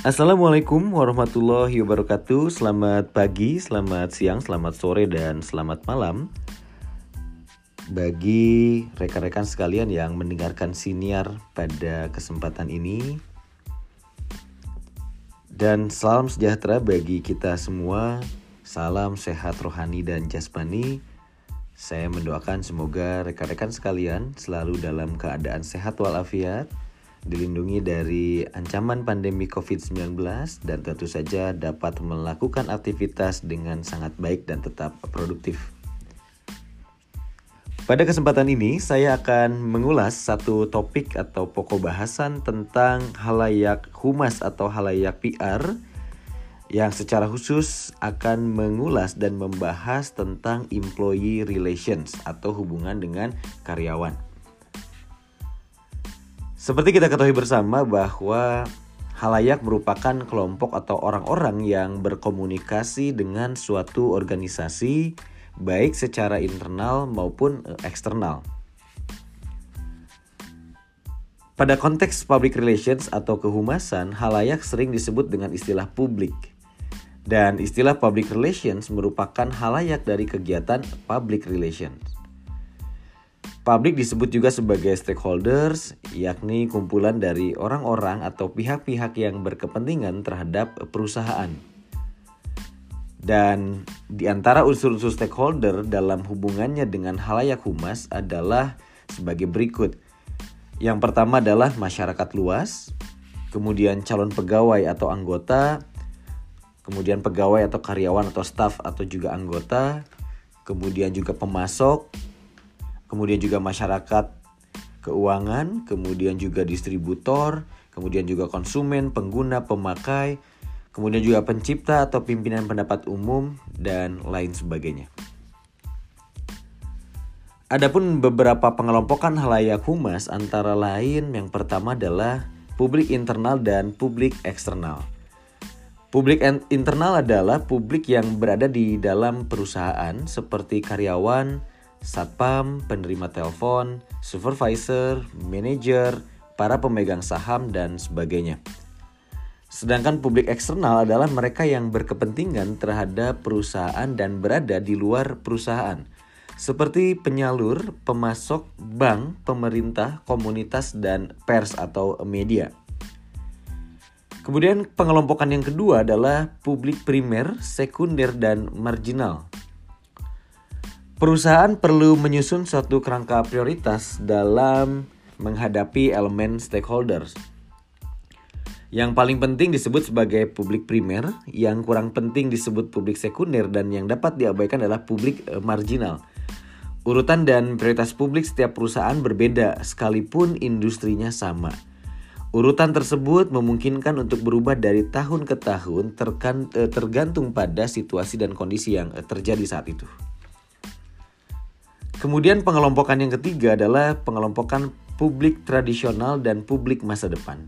Assalamualaikum warahmatullahi wabarakatuh. Selamat pagi, selamat siang, selamat sore, dan selamat malam. Bagi rekan-rekan sekalian yang mendengarkan siniar pada kesempatan ini Dan salam sejahtera bagi kita semua. Salam sehat rohani dan jasmani. Saya mendoakan semoga rekan-rekan sekalian selalu dalam keadaan sehat walafiat dilindungi dari ancaman pandemi COVID-19 dan tentu saja dapat melakukan aktivitas dengan sangat baik dan tetap produktif. Pada kesempatan ini, saya akan mengulas satu topik atau pokok bahasan tentang halayak humas atau halayak PR yang secara khusus akan mengulas dan membahas tentang employee relations atau hubungan dengan karyawan. Seperti kita ketahui bersama bahwa halayak merupakan kelompok atau orang-orang yang berkomunikasi dengan suatu organisasi baik secara internal maupun eh, eksternal. Pada konteks public relations atau kehumasan, halayak sering disebut dengan istilah publik. Dan istilah public relations merupakan halayak dari kegiatan public relations. Publik disebut juga sebagai stakeholders, yakni kumpulan dari orang-orang atau pihak-pihak yang berkepentingan terhadap perusahaan. Dan di antara unsur-unsur stakeholder dalam hubungannya dengan halayak humas adalah sebagai berikut. Yang pertama adalah masyarakat luas, kemudian calon pegawai atau anggota, kemudian pegawai atau karyawan atau staff atau juga anggota, kemudian juga pemasok, kemudian juga masyarakat keuangan, kemudian juga distributor, kemudian juga konsumen, pengguna, pemakai, kemudian juga pencipta atau pimpinan pendapat umum, dan lain sebagainya. Adapun beberapa pengelompokan halayak humas antara lain yang pertama adalah publik internal dan publik eksternal. Publik internal adalah publik yang berada di dalam perusahaan seperti karyawan, satpam, penerima telepon, supervisor, manajer, para pemegang saham, dan sebagainya. Sedangkan publik eksternal adalah mereka yang berkepentingan terhadap perusahaan dan berada di luar perusahaan, seperti penyalur, pemasok, bank, pemerintah, komunitas, dan pers atau media. Kemudian pengelompokan yang kedua adalah publik primer, sekunder, dan marginal. Perusahaan perlu menyusun suatu kerangka prioritas dalam menghadapi elemen stakeholders. Yang paling penting disebut sebagai publik primer, yang kurang penting disebut publik sekunder, dan yang dapat diabaikan adalah publik eh, marginal. Urutan dan prioritas publik setiap perusahaan berbeda, sekalipun industrinya sama. Urutan tersebut memungkinkan untuk berubah dari tahun ke tahun eh, tergantung pada situasi dan kondisi yang eh, terjadi saat itu. Kemudian pengelompokan yang ketiga adalah pengelompokan publik tradisional dan publik masa depan.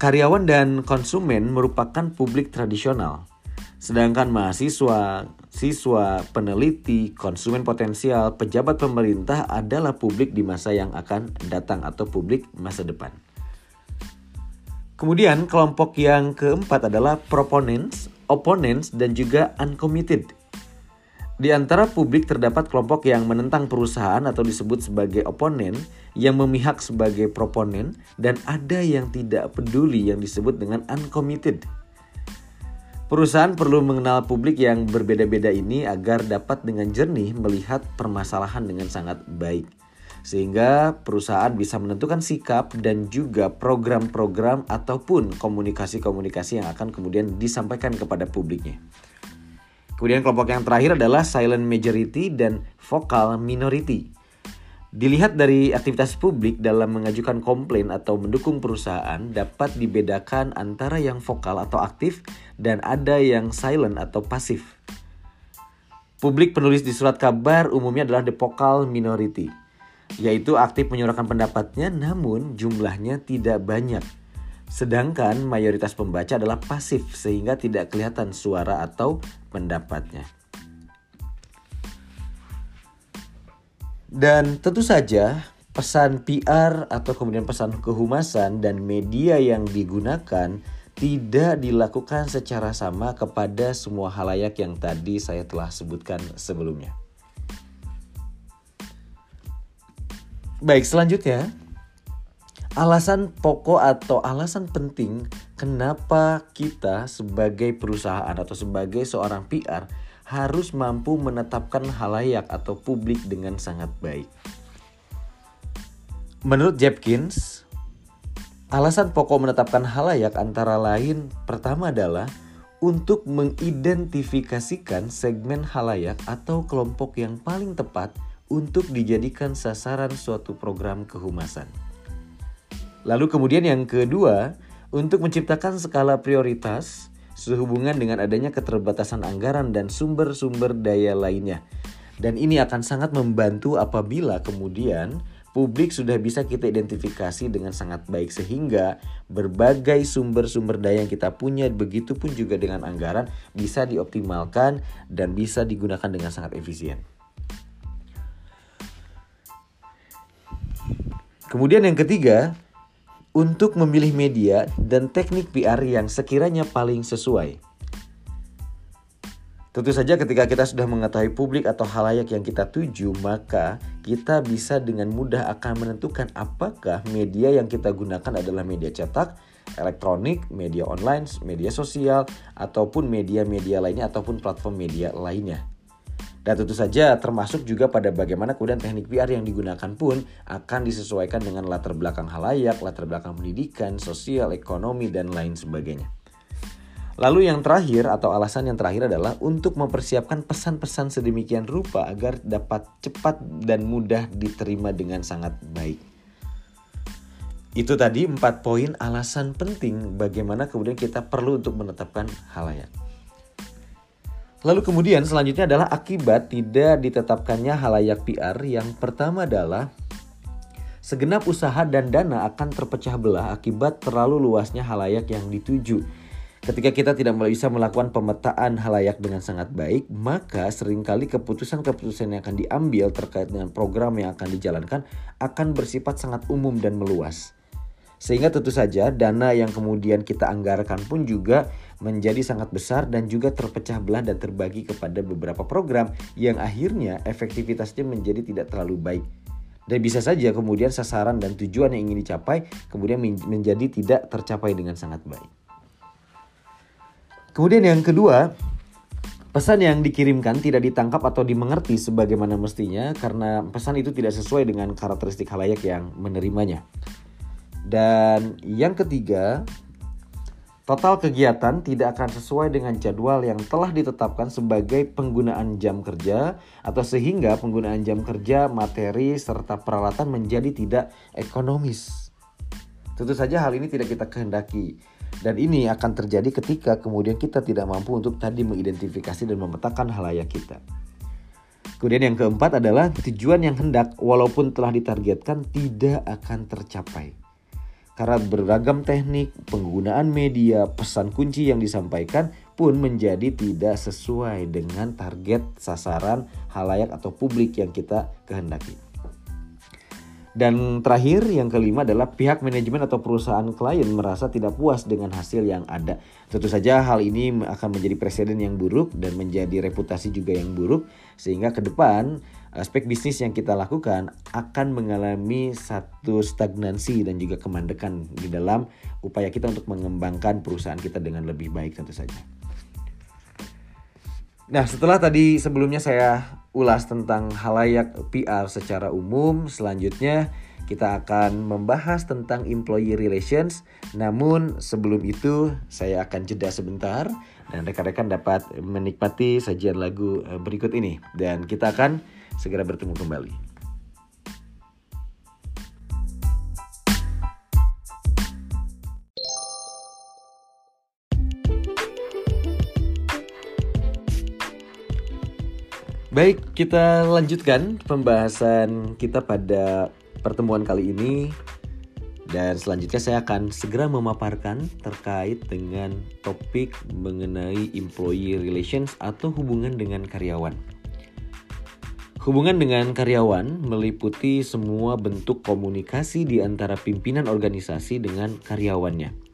Karyawan dan konsumen merupakan publik tradisional, sedangkan mahasiswa, siswa, peneliti, konsumen potensial, pejabat pemerintah adalah publik di masa yang akan datang atau publik masa depan. Kemudian kelompok yang keempat adalah proponents, opponents, dan juga uncommitted di antara publik terdapat kelompok yang menentang perusahaan atau disebut sebagai oponen, yang memihak sebagai proponen, dan ada yang tidak peduli yang disebut dengan uncommitted. Perusahaan perlu mengenal publik yang berbeda-beda ini agar dapat dengan jernih melihat permasalahan dengan sangat baik. Sehingga perusahaan bisa menentukan sikap dan juga program-program ataupun komunikasi-komunikasi yang akan kemudian disampaikan kepada publiknya. Kemudian kelompok yang terakhir adalah silent majority dan vocal minority. Dilihat dari aktivitas publik dalam mengajukan komplain atau mendukung perusahaan dapat dibedakan antara yang vokal atau aktif dan ada yang silent atau pasif. Publik penulis di surat kabar umumnya adalah the vocal minority, yaitu aktif menyuarakan pendapatnya namun jumlahnya tidak banyak. Sedangkan mayoritas pembaca adalah pasif sehingga tidak kelihatan suara atau pendapatnya. Dan tentu saja pesan PR atau kemudian pesan kehumasan dan media yang digunakan tidak dilakukan secara sama kepada semua halayak yang tadi saya telah sebutkan sebelumnya. Baik, selanjutnya alasan pokok atau alasan penting kenapa kita sebagai perusahaan atau sebagai seorang PR harus mampu menetapkan halayak atau publik dengan sangat baik. Menurut Jepkins, Alasan pokok menetapkan halayak antara lain pertama adalah untuk mengidentifikasikan segmen halayak atau kelompok yang paling tepat untuk dijadikan sasaran suatu program kehumasan. Lalu kemudian yang kedua, untuk menciptakan skala prioritas sehubungan dengan adanya keterbatasan anggaran dan sumber-sumber daya lainnya. Dan ini akan sangat membantu apabila kemudian publik sudah bisa kita identifikasi dengan sangat baik sehingga berbagai sumber-sumber daya yang kita punya begitu pun juga dengan anggaran bisa dioptimalkan dan bisa digunakan dengan sangat efisien. Kemudian yang ketiga, untuk memilih media dan teknik PR yang sekiranya paling sesuai. Tentu saja ketika kita sudah mengetahui publik atau halayak yang kita tuju, maka kita bisa dengan mudah akan menentukan apakah media yang kita gunakan adalah media cetak, elektronik, media online, media sosial, ataupun media-media lainnya ataupun platform media lainnya. Dan tentu saja termasuk juga pada bagaimana kemudian teknik PR yang digunakan pun akan disesuaikan dengan latar belakang halayak, latar belakang pendidikan, sosial, ekonomi, dan lain sebagainya. Lalu yang terakhir atau alasan yang terakhir adalah untuk mempersiapkan pesan-pesan sedemikian rupa agar dapat cepat dan mudah diterima dengan sangat baik. Itu tadi empat poin alasan penting bagaimana kemudian kita perlu untuk menetapkan halayak. Lalu kemudian selanjutnya adalah akibat tidak ditetapkannya halayak PR. Yang pertama adalah segenap usaha dan dana akan terpecah belah akibat terlalu luasnya halayak yang dituju Ketika kita tidak bisa melakukan pemetaan halayak dengan sangat baik, maka sering kali keputusan-keputusan yang akan diambil terkait dengan program yang akan dijalankan akan bersifat sangat umum dan meluas. Sehingga tentu saja dana yang kemudian kita anggarkan pun juga menjadi sangat besar dan juga terpecah belah dan terbagi kepada beberapa program yang akhirnya efektivitasnya menjadi tidak terlalu baik. Dan bisa saja kemudian sasaran dan tujuan yang ingin dicapai kemudian menjadi tidak tercapai dengan sangat baik. Kemudian yang kedua, pesan yang dikirimkan tidak ditangkap atau dimengerti sebagaimana mestinya karena pesan itu tidak sesuai dengan karakteristik halayak yang menerimanya. Dan yang ketiga, total kegiatan tidak akan sesuai dengan jadwal yang telah ditetapkan sebagai penggunaan jam kerja atau sehingga penggunaan jam kerja, materi serta peralatan menjadi tidak ekonomis. Tentu saja hal ini tidak kita kehendaki. Dan ini akan terjadi ketika kemudian kita tidak mampu untuk tadi mengidentifikasi dan memetakan halayak kita. Kemudian yang keempat adalah tujuan yang hendak walaupun telah ditargetkan tidak akan tercapai. Karena beragam teknik, penggunaan media, pesan kunci yang disampaikan pun menjadi tidak sesuai dengan target sasaran halayak atau publik yang kita kehendaki. Dan terakhir yang kelima adalah pihak manajemen atau perusahaan klien merasa tidak puas dengan hasil yang ada. Tentu saja hal ini akan menjadi presiden yang buruk dan menjadi reputasi juga yang buruk sehingga ke depan aspek bisnis yang kita lakukan akan mengalami satu stagnansi dan juga kemandekan di dalam upaya kita untuk mengembangkan perusahaan kita dengan lebih baik tentu saja. Nah, setelah tadi sebelumnya saya ulas tentang halayak PR secara umum, selanjutnya kita akan membahas tentang employee relations. Namun sebelum itu saya akan jeda sebentar dan rekan-rekan dapat menikmati sajian lagu eh, berikut ini dan kita akan segera bertemu kembali. Baik, kita lanjutkan pembahasan kita pada pertemuan kali ini. Dan selanjutnya saya akan segera memaparkan terkait dengan topik mengenai employee relations atau hubungan dengan karyawan. Hubungan dengan karyawan meliputi semua bentuk komunikasi di antara pimpinan organisasi dengan karyawannya.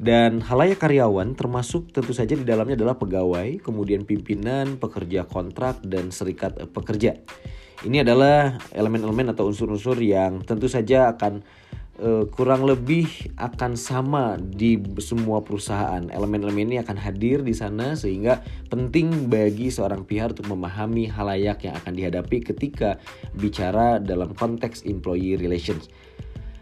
Dan halayak karyawan termasuk tentu saja di dalamnya adalah pegawai, kemudian pimpinan, pekerja kontrak, dan serikat pekerja. Ini adalah elemen-elemen atau unsur-unsur yang tentu saja akan uh, kurang lebih akan sama di semua perusahaan. Elemen-elemen ini akan hadir di sana sehingga penting bagi seorang pihak untuk memahami halayak yang akan dihadapi ketika bicara dalam konteks employee relations.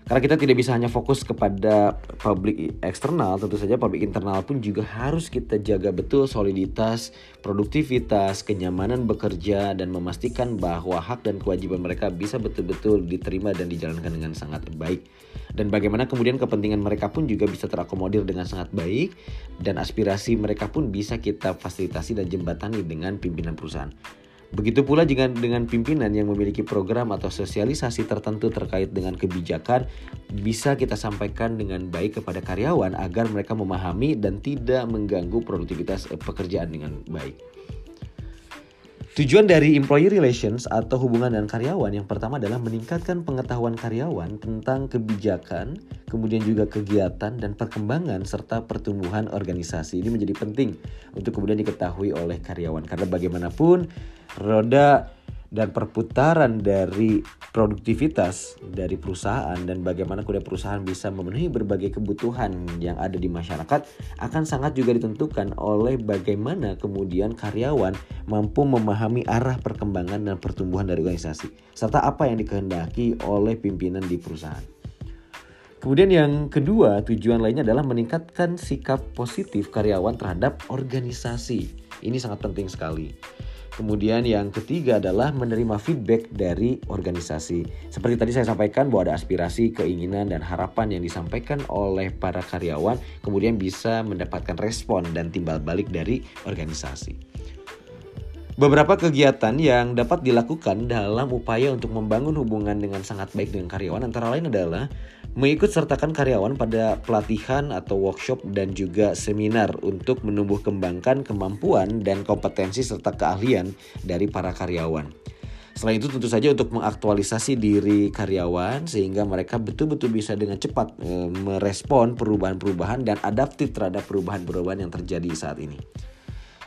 Karena kita tidak bisa hanya fokus kepada publik eksternal, tentu saja publik internal pun juga harus kita jaga betul soliditas, produktivitas, kenyamanan bekerja dan memastikan bahwa hak dan kewajiban mereka bisa betul-betul diterima dan dijalankan dengan sangat baik. Dan bagaimana kemudian kepentingan mereka pun juga bisa terakomodir dengan sangat baik dan aspirasi mereka pun bisa kita fasilitasi dan jembatani dengan pimpinan perusahaan. Begitu pula jika dengan pimpinan yang memiliki program atau sosialisasi tertentu terkait dengan kebijakan bisa kita sampaikan dengan baik kepada karyawan agar mereka memahami dan tidak mengganggu produktivitas pekerjaan dengan baik. Tujuan dari employee relations atau hubungan dengan karyawan yang pertama adalah meningkatkan pengetahuan karyawan tentang kebijakan, kemudian juga kegiatan dan perkembangan serta pertumbuhan organisasi. Ini menjadi penting untuk kemudian diketahui oleh karyawan karena bagaimanapun roda dan perputaran dari produktivitas dari perusahaan dan bagaimana kemudian perusahaan bisa memenuhi berbagai kebutuhan yang ada di masyarakat akan sangat juga ditentukan oleh bagaimana kemudian karyawan mampu memahami arah perkembangan dan pertumbuhan dari organisasi serta apa yang dikehendaki oleh pimpinan di perusahaan. Kemudian yang kedua, tujuan lainnya adalah meningkatkan sikap positif karyawan terhadap organisasi. Ini sangat penting sekali. Kemudian yang ketiga adalah menerima feedback dari organisasi. Seperti tadi saya sampaikan bahwa ada aspirasi, keinginan, dan harapan yang disampaikan oleh para karyawan kemudian bisa mendapatkan respon dan timbal balik dari organisasi. Beberapa kegiatan yang dapat dilakukan dalam upaya untuk membangun hubungan dengan sangat baik dengan karyawan antara lain adalah mengikut sertakan karyawan pada pelatihan atau workshop dan juga seminar untuk menumbuh kembangkan kemampuan dan kompetensi serta keahlian dari para karyawan. Selain itu tentu saja untuk mengaktualisasi diri karyawan sehingga mereka betul-betul bisa dengan cepat e, merespon perubahan-perubahan dan adaptif terhadap perubahan-perubahan yang terjadi saat ini.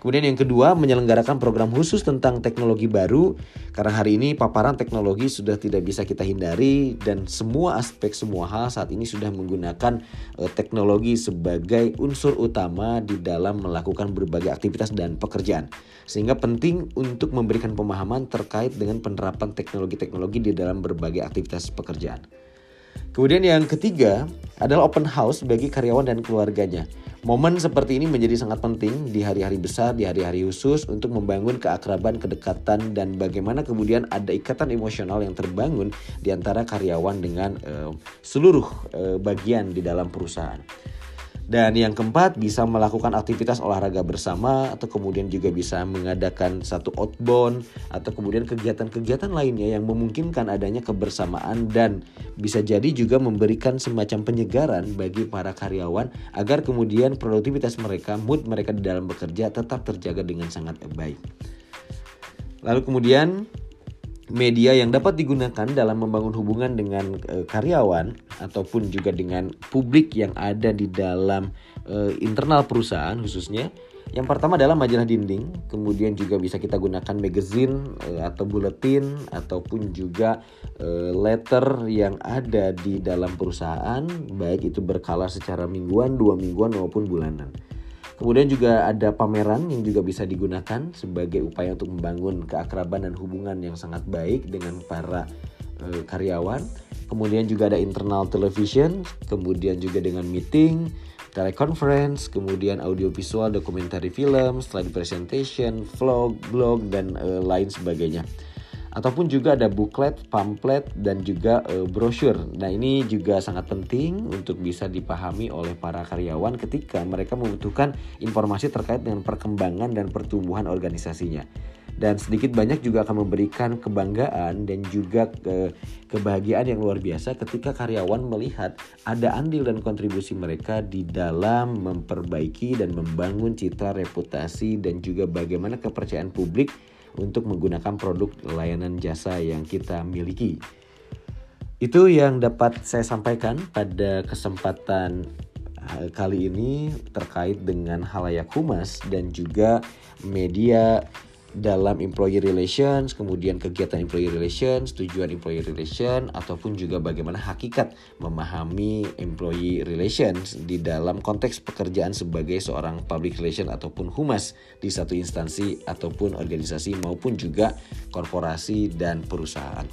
Kemudian yang kedua, menyelenggarakan program khusus tentang teknologi baru karena hari ini paparan teknologi sudah tidak bisa kita hindari dan semua aspek semua hal saat ini sudah menggunakan uh, teknologi sebagai unsur utama di dalam melakukan berbagai aktivitas dan pekerjaan. Sehingga penting untuk memberikan pemahaman terkait dengan penerapan teknologi-teknologi di dalam berbagai aktivitas pekerjaan. Kemudian yang ketiga adalah open house bagi karyawan dan keluarganya. Momen seperti ini menjadi sangat penting di hari-hari besar, di hari-hari khusus untuk membangun keakraban, kedekatan, dan bagaimana kemudian ada ikatan emosional yang terbangun di antara karyawan dengan uh, seluruh uh, bagian di dalam perusahaan. Dan yang keempat bisa melakukan aktivitas olahraga bersama atau kemudian juga bisa mengadakan satu outbound atau kemudian kegiatan-kegiatan lainnya yang memungkinkan adanya kebersamaan dan bisa jadi juga memberikan semacam penyegaran bagi para karyawan agar kemudian produktivitas mereka, mood mereka di dalam bekerja tetap terjaga dengan sangat baik. Lalu kemudian media yang dapat digunakan dalam membangun hubungan dengan e, karyawan ataupun juga dengan publik yang ada di dalam e, internal perusahaan khususnya. Yang pertama adalah majalah dinding, kemudian juga bisa kita gunakan magazine e, atau buletin ataupun juga e, letter yang ada di dalam perusahaan, baik itu berkala secara mingguan, dua mingguan maupun bulanan. Kemudian juga ada pameran yang juga bisa digunakan sebagai upaya untuk membangun keakraban dan hubungan yang sangat baik dengan para e, karyawan. Kemudian juga ada internal television, kemudian juga dengan meeting, teleconference, kemudian audiovisual, dokumentari film, slide presentation, vlog, blog dan e, lain sebagainya ataupun juga ada booklet, pamflet dan juga e, brosur. Nah, ini juga sangat penting untuk bisa dipahami oleh para karyawan ketika mereka membutuhkan informasi terkait dengan perkembangan dan pertumbuhan organisasinya. Dan sedikit banyak juga akan memberikan kebanggaan dan juga ke kebahagiaan yang luar biasa ketika karyawan melihat ada andil dan kontribusi mereka di dalam memperbaiki dan membangun citra reputasi dan juga bagaimana kepercayaan publik untuk menggunakan produk layanan jasa yang kita miliki. Itu yang dapat saya sampaikan pada kesempatan kali ini terkait dengan halayak humas dan juga media dalam employee relations, kemudian kegiatan employee relations, tujuan employee relations, ataupun juga bagaimana hakikat memahami employee relations di dalam konteks pekerjaan sebagai seorang public relation ataupun humas di satu instansi ataupun organisasi maupun juga korporasi dan perusahaan.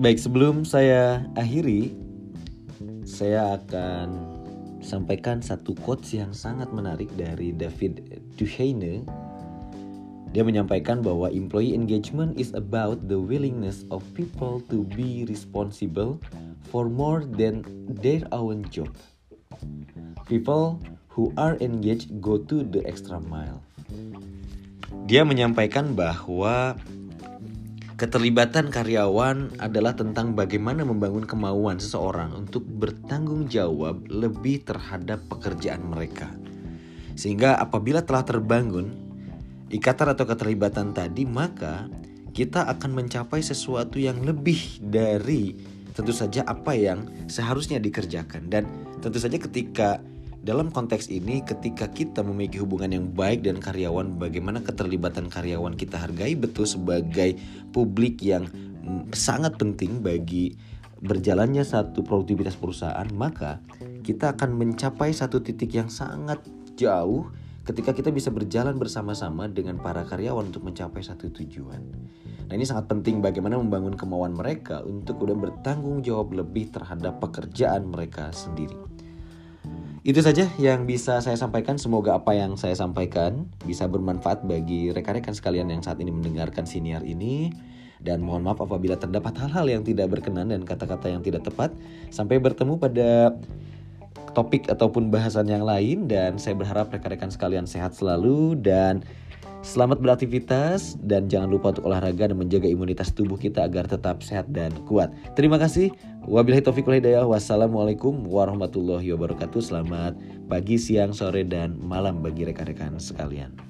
Baik, sebelum saya akhiri, saya akan sampaikan satu quotes yang sangat menarik dari David Duchovny. Dia menyampaikan bahwa employee engagement is about the willingness of people to be responsible for more than their own job. People who are engaged go to the extra mile. Dia menyampaikan bahwa Keterlibatan karyawan adalah tentang bagaimana membangun kemauan seseorang untuk bertanggung jawab lebih terhadap pekerjaan mereka. Sehingga apabila telah terbangun ikatan atau keterlibatan tadi, maka kita akan mencapai sesuatu yang lebih dari tentu saja apa yang seharusnya dikerjakan. Dan tentu saja ketika dalam konteks ini, ketika kita memiliki hubungan yang baik dan karyawan, bagaimana keterlibatan karyawan kita hargai betul sebagai publik yang sangat penting bagi berjalannya satu produktivitas perusahaan, maka kita akan mencapai satu titik yang sangat jauh ketika kita bisa berjalan bersama-sama dengan para karyawan untuk mencapai satu tujuan. Nah ini sangat penting bagaimana membangun kemauan mereka untuk udah bertanggung jawab lebih terhadap pekerjaan mereka sendiri. Itu saja yang bisa saya sampaikan. Semoga apa yang saya sampaikan bisa bermanfaat bagi rekan-rekan sekalian yang saat ini mendengarkan siniar ini. Dan mohon maaf apabila terdapat hal-hal yang tidak berkenan dan kata-kata yang tidak tepat. Sampai bertemu pada topik ataupun bahasan yang lain. Dan saya berharap rekan-rekan sekalian sehat selalu dan Selamat beraktivitas dan jangan lupa untuk olahraga dan menjaga imunitas tubuh kita agar tetap sehat dan kuat. Terima kasih. Wabillahi taufiq wal hidayah. Wassalamualaikum warahmatullahi wabarakatuh. Selamat pagi, siang, sore dan malam bagi rekan-rekan sekalian.